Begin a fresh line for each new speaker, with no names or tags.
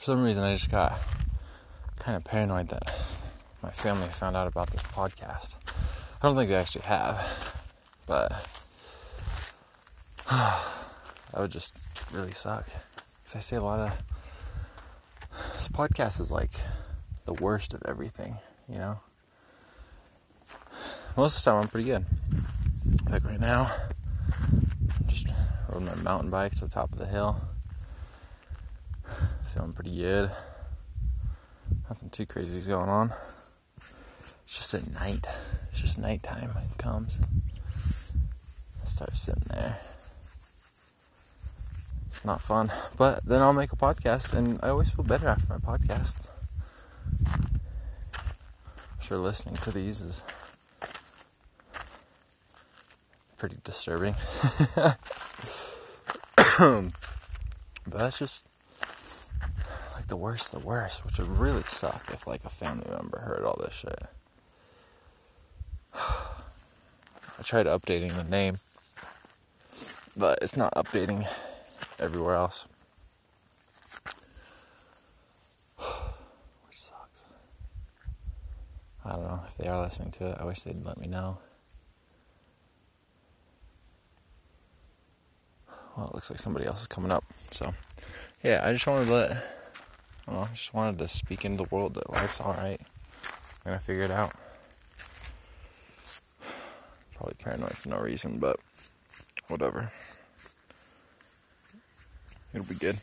for some reason, I just got kind of paranoid that my family found out about this podcast. I don't think they actually have, but that would just really suck. Because I say a lot of. This podcast is like the worst of everything, you know? Most of the time, I'm pretty good. Like right now, just rode my mountain bike to the top of the hill. Feeling pretty good. Nothing too crazy is going on. It's just at night. It's just nighttime. It comes. I start sitting there. It's not fun. But then I'll make a podcast and I always feel better after my podcasts. I'm sure listening to these is pretty disturbing. but that's just the worst the worst, which would really suck if like a family member heard all this shit. I tried updating the name, but it's not updating everywhere else. Which sucks. I don't know if they are listening to it. I wish they'd let me know. Well, it looks like somebody else is coming up. So, yeah, I just wanted to let, I know, I just wanted to speak into the world that life's alright. I'm gonna figure it out. Probably paranoid for no reason, but whatever. It'll be good.